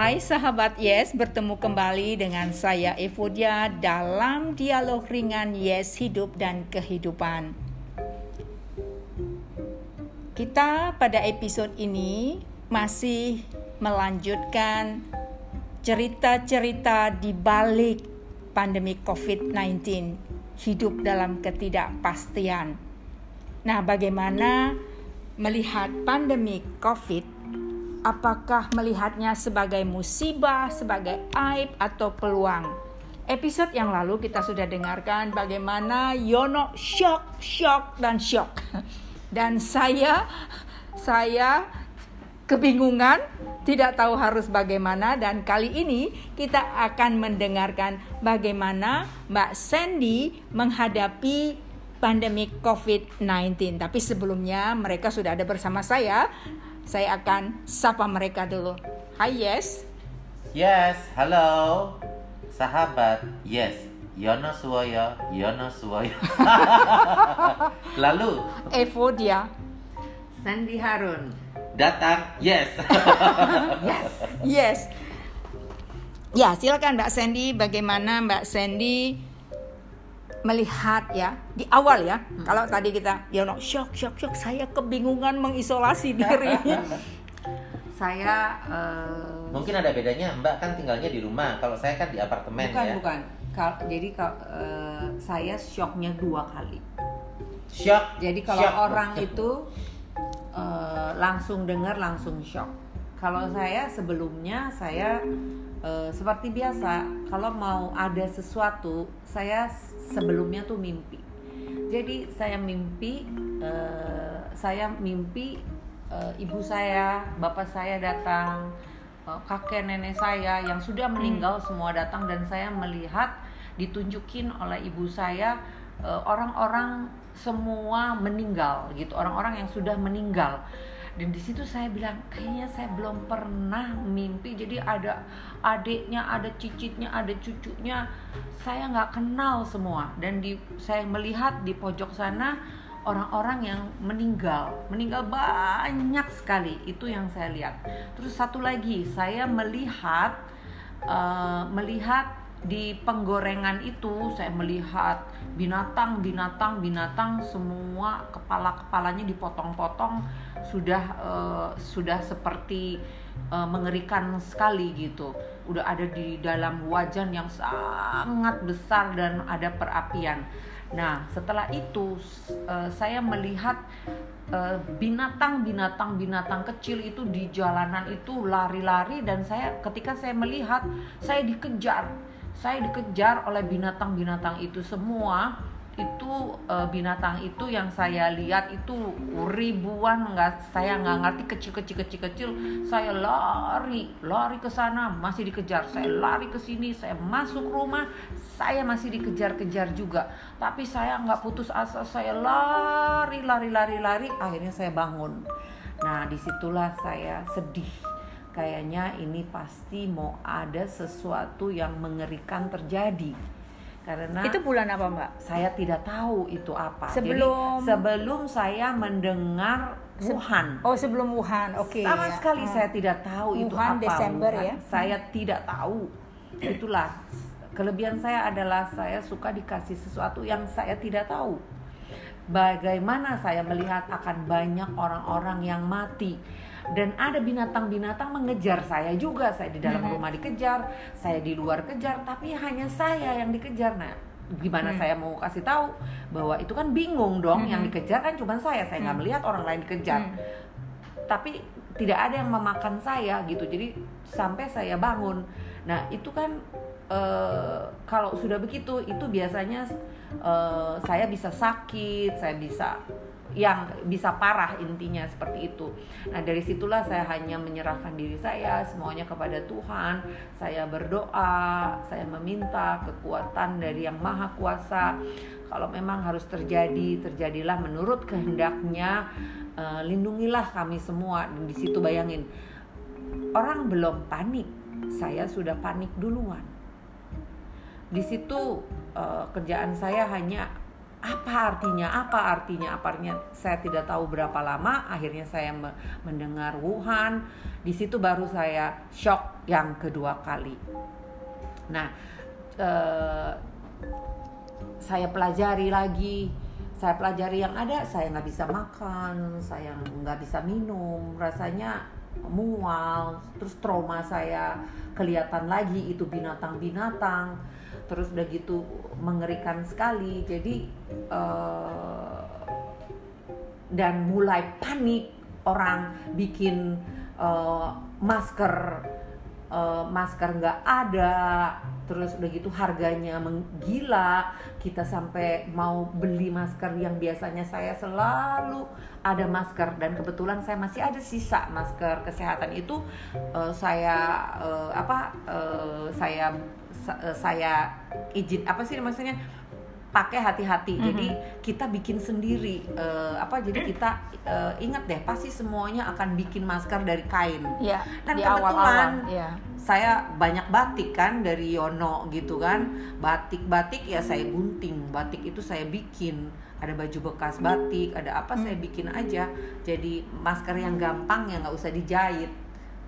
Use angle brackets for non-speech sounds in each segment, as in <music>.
Hai sahabat Yes, bertemu kembali dengan saya Evodia dalam dialog ringan Yes Hidup dan Kehidupan. Kita pada episode ini masih melanjutkan cerita-cerita di balik pandemi COVID-19, hidup dalam ketidakpastian. Nah, bagaimana melihat pandemi COVID apakah melihatnya sebagai musibah, sebagai aib atau peluang. Episode yang lalu kita sudah dengarkan bagaimana Yono shock, shock dan shock. <laughs> Dan saya saya kebingungan, tidak tahu harus bagaimana dan kali ini kita akan mendengarkan bagaimana Mbak Sandy menghadapi pandemi COVID-19. Tapi sebelumnya mereka sudah ada bersama saya saya akan sapa mereka dulu. Hai Yes. Yes, halo. Sahabat, yes. Yono Suwoyo, Yono Suwoyo. <laughs> Lalu Evodia. Sandy Harun. Datang, yes. <laughs> yes. Yes. Ya, silakan Mbak Sandy bagaimana Mbak Sandy melihat ya di awal ya hmm. kalau tadi kita ya no shock shock shock saya kebingungan mengisolasi <laughs> diri. Saya uh, mungkin ada bedanya mbak kan tinggalnya di rumah kalau saya kan di apartemen bukan ya. bukan. Kal jadi uh, saya shocknya dua kali. Shock jadi kalau shock. orang itu uh, langsung dengar langsung shock kalau saya sebelumnya saya uh, seperti biasa kalau mau ada sesuatu saya sebelumnya tuh mimpi jadi saya mimpi uh, saya mimpi uh, ibu saya bapak saya datang uh, kakek nenek saya yang sudah hmm. meninggal hmm. semua datang dan saya melihat ditunjukin oleh ibu saya orang-orang uh, semua meninggal gitu orang-orang yang sudah meninggal dan di situ saya bilang kayaknya saya belum pernah mimpi. Jadi ada adiknya ada cicitnya ada cucunya saya nggak kenal semua. Dan di saya melihat di pojok sana orang-orang yang meninggal. Meninggal banyak sekali. Itu yang saya lihat. Terus satu lagi saya melihat uh, melihat di penggorengan itu saya melihat binatang binatang binatang semua kepala kepalanya dipotong-potong sudah uh, sudah seperti uh, mengerikan sekali gitu. Udah ada di dalam wajan yang sangat besar dan ada perapian. Nah setelah itu uh, saya melihat binatang binatang binatang kecil itu di jalanan itu lari-lari dan saya ketika saya melihat saya dikejar saya dikejar oleh binatang-binatang itu semua. Itu e, binatang itu yang saya lihat itu ribuan nggak saya nggak ngerti kecil kecil kecil kecil saya lari lari ke sana masih dikejar. Saya lari ke sini saya masuk rumah saya masih dikejar-kejar juga. Tapi saya nggak putus asa saya lari lari lari lari. Akhirnya saya bangun. Nah di situlah saya sedih kayaknya ini pasti mau ada sesuatu yang mengerikan terjadi karena itu bulan apa mbak? Saya tidak tahu itu apa. Sebelum Jadi, sebelum saya mendengar Wuhan. Oh sebelum Wuhan, oke. Okay, Sama ya. sekali hmm. saya tidak tahu Wuhan, itu apa. Desember Wuhan. ya. Saya tidak tahu. Itulah kelebihan saya adalah saya suka dikasih sesuatu yang saya tidak tahu. Bagaimana saya melihat akan banyak orang-orang yang mati dan ada binatang-binatang mengejar saya juga saya di dalam hmm. rumah dikejar saya di luar kejar tapi hanya saya yang dikejar nah gimana hmm. saya mau kasih tahu bahwa itu kan bingung dong hmm. yang dikejar kan cuma saya saya nggak hmm. melihat orang lain dikejar hmm. tapi tidak ada yang memakan saya gitu jadi sampai saya bangun nah itu kan e, kalau sudah begitu itu biasanya e, saya bisa sakit saya bisa yang bisa parah intinya seperti itu. Nah dari situlah saya hanya menyerahkan diri saya semuanya kepada Tuhan. Saya berdoa, saya meminta kekuatan dari Yang Maha Kuasa. Kalau memang harus terjadi, terjadilah menurut kehendaknya. Uh, lindungilah kami semua dan di situ bayangin orang belum panik, saya sudah panik duluan. Di situ uh, kerjaan saya hanya apa artinya? Apa artinya? Apa artinya? Saya tidak tahu berapa lama akhirnya saya me- mendengar Wuhan. Di situ baru saya shock yang kedua kali. Nah eh, saya pelajari lagi. Saya pelajari yang ada saya nggak bisa makan saya nggak bisa minum. Rasanya mual terus trauma saya kelihatan lagi itu binatang-binatang terus udah gitu mengerikan sekali. Jadi eh, dan mulai panik orang bikin eh, masker eh, masker nggak ada. Terus udah gitu harganya menggila. Kita sampai mau beli masker yang biasanya saya selalu ada masker. Dan kebetulan saya masih ada sisa masker kesehatan itu eh, saya eh, apa eh, saya sa- saya izin apa sih maksudnya? Pakai hati-hati. Jadi kita bikin sendiri. Eh, apa jadi kita eh, ingat deh pasti semuanya akan bikin masker dari kain. Ya, Dan di kebetulan- awal-awal. Ya. saya banyak batik kan dari Yono gitu kan. Batik-batik ya saya gunting. Batik itu saya bikin. Ada baju bekas batik ada apa saya bikin aja. Jadi masker yang gampang ya nggak usah dijahit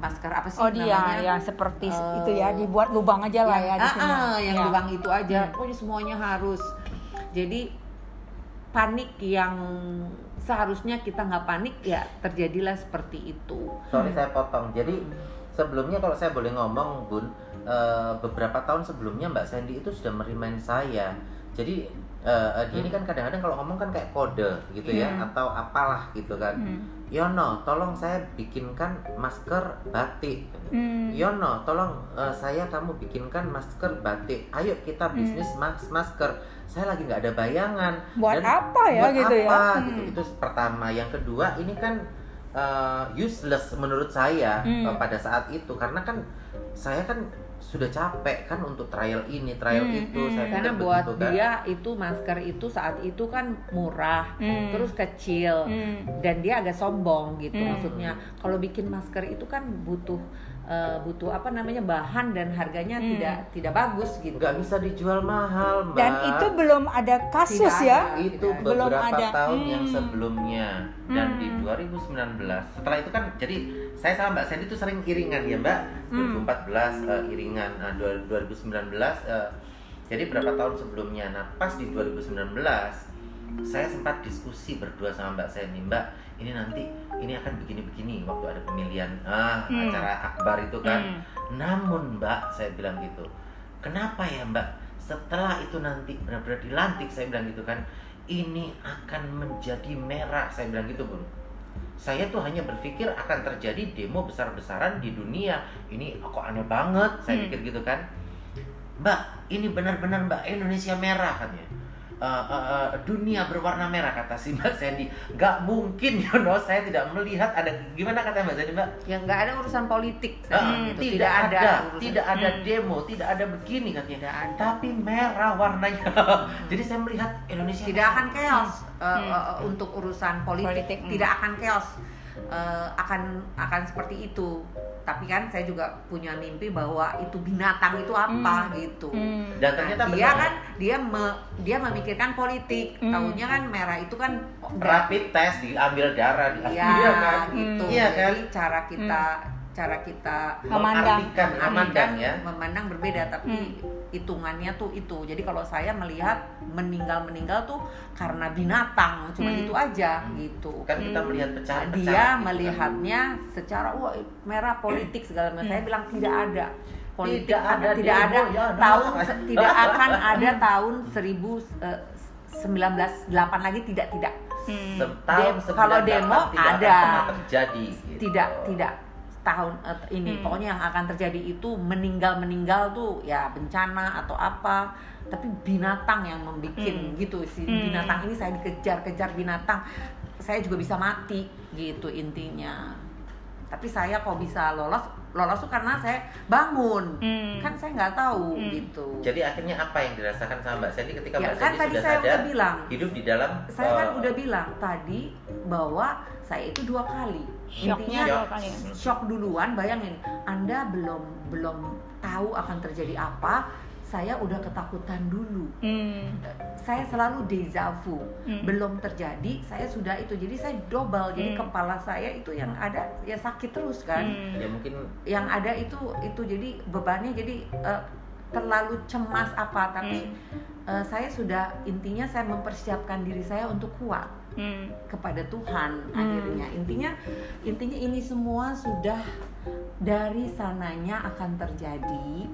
masker apa sih Oh dia namanya yang seperti Eh, itu ya dibuat lubang aja lah ya di Ah, sini. ah, yang Ya. lubang itu aja Hmm. pokoknya semuanya harus jadi panik yang seharusnya kita nggak panik ya terjadilah seperti itu Sorry saya potong. Jadi sebelumnya kalau saya boleh ngomong Bun, eh, beberapa tahun sebelumnya Mbak Sandy itu sudah merimain saya. Jadi eh, dia ini kan kadang-kadang kalau ngomong kan kayak kode gitu ya Hmm. atau apalah gitu kan. Hmm. Yono, tolong saya bikinkan masker batik. Hmm. Yono, tolong eh, saya kamu bikinkan masker batik. Ayo kita bisnis mas masker. Saya lagi nggak ada bayangan. Buat Dan apa ya buat gitu ya? apa, Hmm. gitu. Itu pertama. Yang kedua, ini kan eh, useless menurut saya Hmm. eh, pada saat itu karena kan saya kan sudah capek kan untuk trial ini, trial Hmm, itu. hmm. Saya karena buat begitu kan. dia itu masker itu saat itu kan murah Hmm. terus kecil Hmm. dan dia agak sombong gitu Hmm. maksudnya kalau bikin masker itu kan butuh eh, butuh apa namanya bahan dan harganya Hmm. tidak tidak bagus gitu nggak bisa dijual mahal, Mbak. Dan itu belum ada kasus Tidak ya. ada. itu Tidak. Belum beberapa ada. tahun yang Hmm. sebelumnya dan di Hmm. 2019 setelah itu kan jadi saya sama Mbak Sandy itu sering iringan ya Mbak Hmm. 2014 eh, iringan nah, dua- 2019 eh, jadi berapa tahun sebelumnya nah pas di 2019 saya sempat diskusi berdua sama Mbak Sandy Mbak ini nanti ini akan begini-begini waktu ada pemilihan ah Hmm. acara akbar itu kan Hmm. namun Mbak, saya bilang gitu. Kenapa ya Mbak? Setelah itu nanti benar-benar dilantik, saya bilang gitu kan. Ini akan menjadi merah, saya bilang gitu Bun. Saya tuh hanya berpikir akan terjadi demo besar-besaran di dunia. Ini kok aneh banget, saya Hmm. pikir gitu kan. Mbak, ini benar-benar Mbak Indonesia merah katanya. Eh, eh, dunia berwarna merah kata si Mbak Sandy. Gak mungkin, <laughs> you know, saya tidak melihat ada gimana kata Mbak Sandy Mbak? ya nggak ada urusan politik saya gitu. tidak, ada, urusan- tidak ada Hmm. demo, tidak ada begini katanya. Tidak ada. Tapi merah warnanya. <laughs> Jadi saya melihat Indonesia tidak akan chaos uh, Hmm. uh, untuk urusan politik, Politik, hmm. tidak akan chaos Uh, akan akan seperti itu tapi kan saya juga punya mimpi bahwa itu binatang itu apa gitu Hmm. Dan ternyata Nah, dia benar. kan dia me- dia memikirkan politik Hmm. tahunya kan merah itu kan rapid test diambil darah diambil ya kan. gitu Iya kan? jadi cara kita cara kita Memandang. Memandang ya. memandang berbeda tapi hitungannya tuh itu jadi kalau saya melihat meninggal meninggal tuh karena binatang cuma Hmm. itu aja gitu Kan kita melihat pecahan-pecahan. dia gitu kan. melihatnya secara wah merah politik segala macam saya bilang tidak ada politik Tidak ada tidak demo, ada ya, nah. tahun se- <laughs> tidak akan ada tahun 1908 lagi tidak tidak Hmm. Sembilan kalau delapan demo ada. terjadi. gitu. tidak tidak tahun eh, ini Hmm. pokoknya yang akan terjadi itu meninggal meninggal tuh ya bencana atau apa tapi binatang yang membuat Hmm. gitu si Hmm. binatang ini saya dikejar-kejar binatang saya juga bisa mati gitu intinya tapi saya kok bisa lolos lolos tuh karena saya bangun Hmm. kan saya nggak tahu Hmm. gitu Jadi akhirnya apa yang dirasakan sama Mbak Sandy ketika ya Mbak kan Sandy tadi sudah saya sadar udah bilang hidup di dalam saya kan eh, udah bilang tadi bahwa saya itu dua kali intinya dua kali. shock duluan bayangin anda belum belum tahu akan terjadi apa saya udah ketakutan dulu Hmm. saya selalu deja vu Hmm. belum terjadi saya sudah itu jadi saya double jadi Hmm. kepala saya itu yang ada ya sakit terus kan Hmm. ya mungkin yang ada itu itu jadi bebannya jadi eh, terlalu cemas apa tapi Hmm. Eh, saya sudah intinya saya mempersiapkan diri saya untuk kuat Hmm. kepada Tuhan Hmm. akhirnya intinya intinya ini semua sudah dari sananya akan terjadi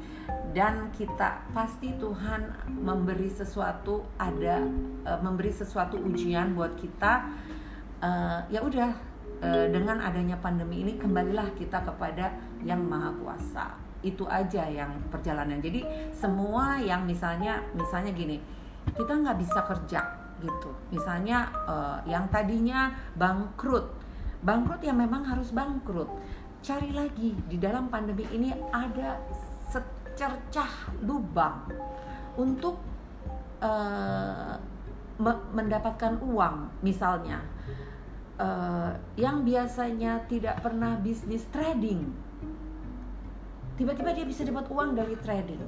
dan kita pasti Tuhan memberi sesuatu ada eh, memberi sesuatu ujian buat kita Eh, ya udah eh, dengan adanya pandemi ini kembalilah kita kepada yang maha kuasa itu aja yang perjalanan. Jadi semua yang misalnya misalnya gini kita nggak bisa kerja gitu. Misalnya eh, yang tadinya bangkrut bangkrut ya memang harus bangkrut. Cari lagi di dalam pandemi ini ada secercah lubang untuk eh, me- mendapatkan uang misalnya. Eh, yang biasanya tidak pernah bisnis trading tiba-tiba dia bisa dapat uang dari trading.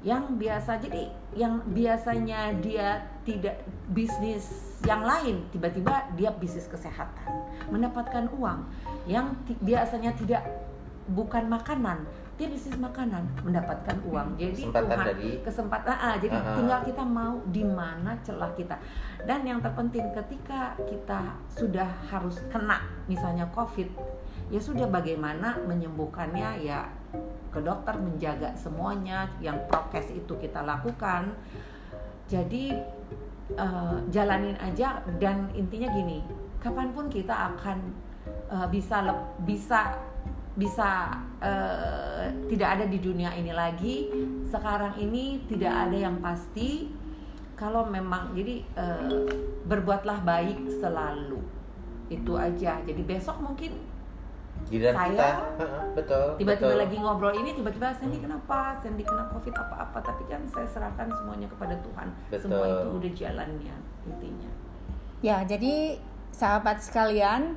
Yang biasa jadi yang biasanya dia tidak bisnis yang lain tiba-tiba dia bisnis kesehatan. Mendapatkan uang. Yang biasanya tidak bukan makanan dia bisnis makanan mendapatkan uang. Jadi Kesempatan Tuhan dari- kesempatan ah, jadi Ah. tinggal kita mau di mana celah kita. Dan yang terpenting ketika kita sudah harus kena misalnya covid ya sudah bagaimana menyembuhkannya? Ya ke dokter menjaga semuanya yang prokes itu kita lakukan. Jadi eh, jalanin aja dan intinya gini kapan pun kita akan eh, bisa lep- bisa bisa eh, tidak ada di dunia ini lagi. Sekarang ini tidak ada yang pasti. Kalau memang jadi eh, berbuatlah baik selalu. Itu aja. Jadi besok mungkin giliran Saya? kita. Heeh, betul tiba-tiba betul. lagi ngobrol ini tiba-tiba Sandy kenapa? Sandy kena covid apa-apa tapi kan saya serahkan semuanya kepada Tuhan. Semua Betul. itu udah jalannya intinya. Ya, jadi sahabat sekalian,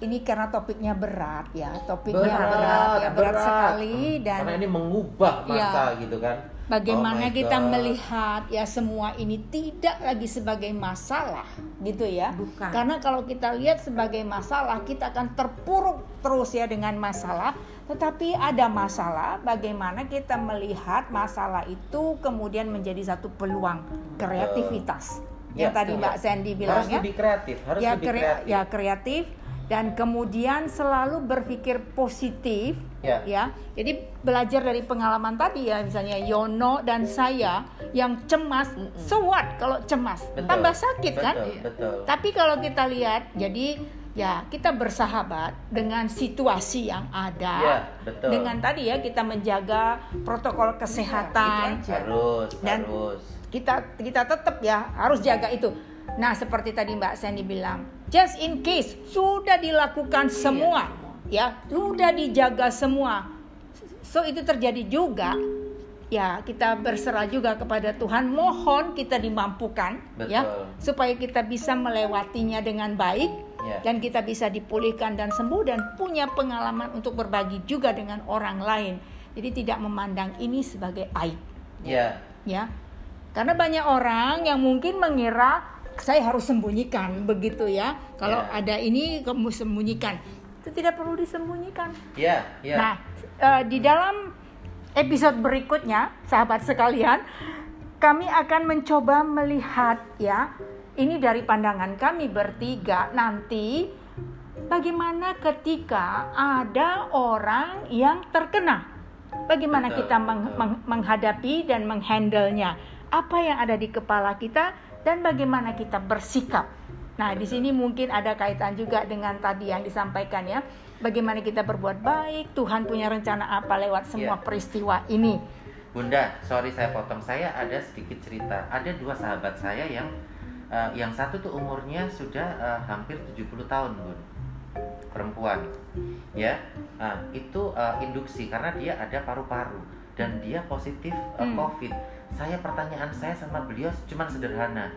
ini karena topiknya berat ya, topiknya berat, berat, ya berat, sekali Hmm, dan karena ini mengubah masa Ya. gitu kan bagaimana Oh kita God. melihat ya semua ini tidak lagi sebagai masalah gitu ya. Bukan. Karena kalau kita lihat sebagai masalah, kita akan terpuruk terus ya dengan masalah. Tetapi ada masalah, bagaimana kita melihat masalah itu kemudian menjadi satu peluang kreativitas. Ya, Yang tadi betul. Mbak Sandy bilang harus ya lebih kreatif harus ya, lebih kre- kreatif ya kreatif dan kemudian selalu berpikir positif Ya. ya jadi belajar dari pengalaman tadi ya misalnya Yono dan saya yang cemas so what kalau cemas Betul. tambah sakit kan betul, betul. tapi kalau kita lihat jadi ya kita bersahabat dengan situasi yang ada Ya, betul. dengan tadi ya kita menjaga protokol kesehatan aja. harus Dan- harus kita kita tetap ya harus jaga itu. Nah seperti tadi Mbak Sandy bilang, just in case sudah dilakukan semua, ya sudah dijaga semua. So itu terjadi juga, ya kita berserah juga kepada Tuhan. Mohon kita dimampukan, ya Betul. supaya kita bisa melewatinya dengan baik Ya. dan kita bisa dipulihkan dan sembuh dan punya pengalaman untuk berbagi juga dengan orang lain. Jadi tidak memandang ini sebagai aib ya ya karena banyak orang yang mungkin mengira saya harus sembunyikan begitu ya. Kalau Ya. ada ini kamu sembunyikan. Itu tidak perlu disembunyikan. Ya ya. Nah eh, di dalam episode berikutnya sahabat sekalian kami akan mencoba melihat ya ini dari pandangan kami bertiga nanti bagaimana ketika ada orang yang terkena. Bagaimana Betul, kita meng- betul. meng- menghadapi dan menghandlenya. Apa yang ada di kepala kita dan bagaimana kita bersikap nah di sini mungkin ada kaitan juga dengan tadi yang disampaikan ya bagaimana kita berbuat baik Tuhan punya rencana apa lewat semua Iya. peristiwa ini Bunda, sorry saya potong. Saya ada sedikit cerita. Ada dua sahabat saya yang eh, yang satu tuh umurnya sudah eh, hampir 70 tahun, Bun. Perempuan. Ya. Nah, itu eh, induksi karena dia ada paru-paru dan dia positif eh, Hmm. Covid. Saya pertanyaan saya sama beliau cuma sederhana.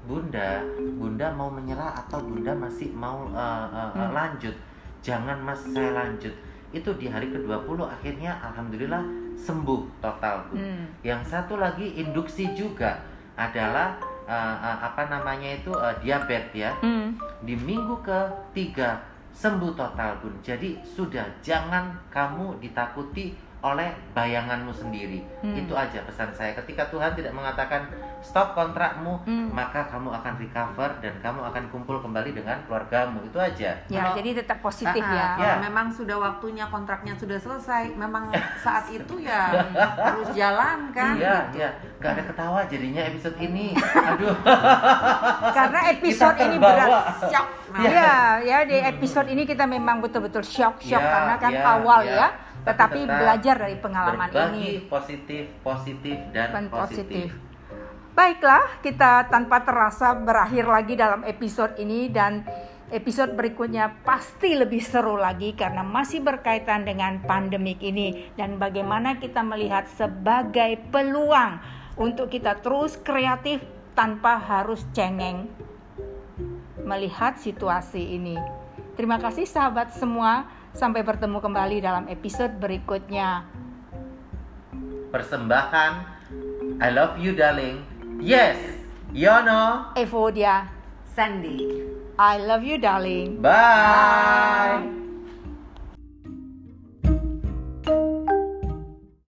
Bunda, Bunda mau menyerah atau Bunda masih mau eh, eh, Hmm. lanjut? Jangan Mas, saya lanjut. Itu di hari ke-20 akhirnya alhamdulillah sembuh total Bu. Hmm. Yang satu lagi induksi juga adalah uh, uh, apa namanya itu uh, diabetes ya. Hmm. Di minggu ketiga sembuh total Bun. Jadi sudah jangan kamu ditakuti oleh bayanganmu sendiri. Hmm. Itu aja pesan saya. Ketika Tuhan tidak mengatakan stop kontrakmu, Hmm. maka kamu akan recover dan kamu akan kumpul kembali dengan keluargamu. Itu aja. Ya, Kalau- jadi tetap positif ah, ya. Ya. memang sudah waktunya kontraknya sudah selesai, memang <laughs> saat itu ya <laughs> harus jalan kan. Iya, gitu. iya. Gak ada ketawa jadinya episode ini. <laughs> Aduh. Karena episode ini berat. Shock. Nah, Ya, ya di episode ini kita memang betul-betul shock-shock Ya, karena kan ya, awal ya. ya. Tapi Tetapi tetap belajar dari pengalaman Berbagi ini. positif, positif dan, dan positif. positif. Baiklah, kita tanpa terasa berakhir lagi dalam episode ini dan episode berikutnya pasti lebih seru lagi karena masih berkaitan dengan pandemik ini dan bagaimana kita melihat sebagai peluang untuk kita terus kreatif tanpa harus cengeng melihat situasi ini. Terima kasih sahabat semua. Sampai bertemu kembali dalam episode berikutnya. Persembahan I love you darling. Yes. Yono. Evodia, Sandy. I love you darling. Bye. Bye.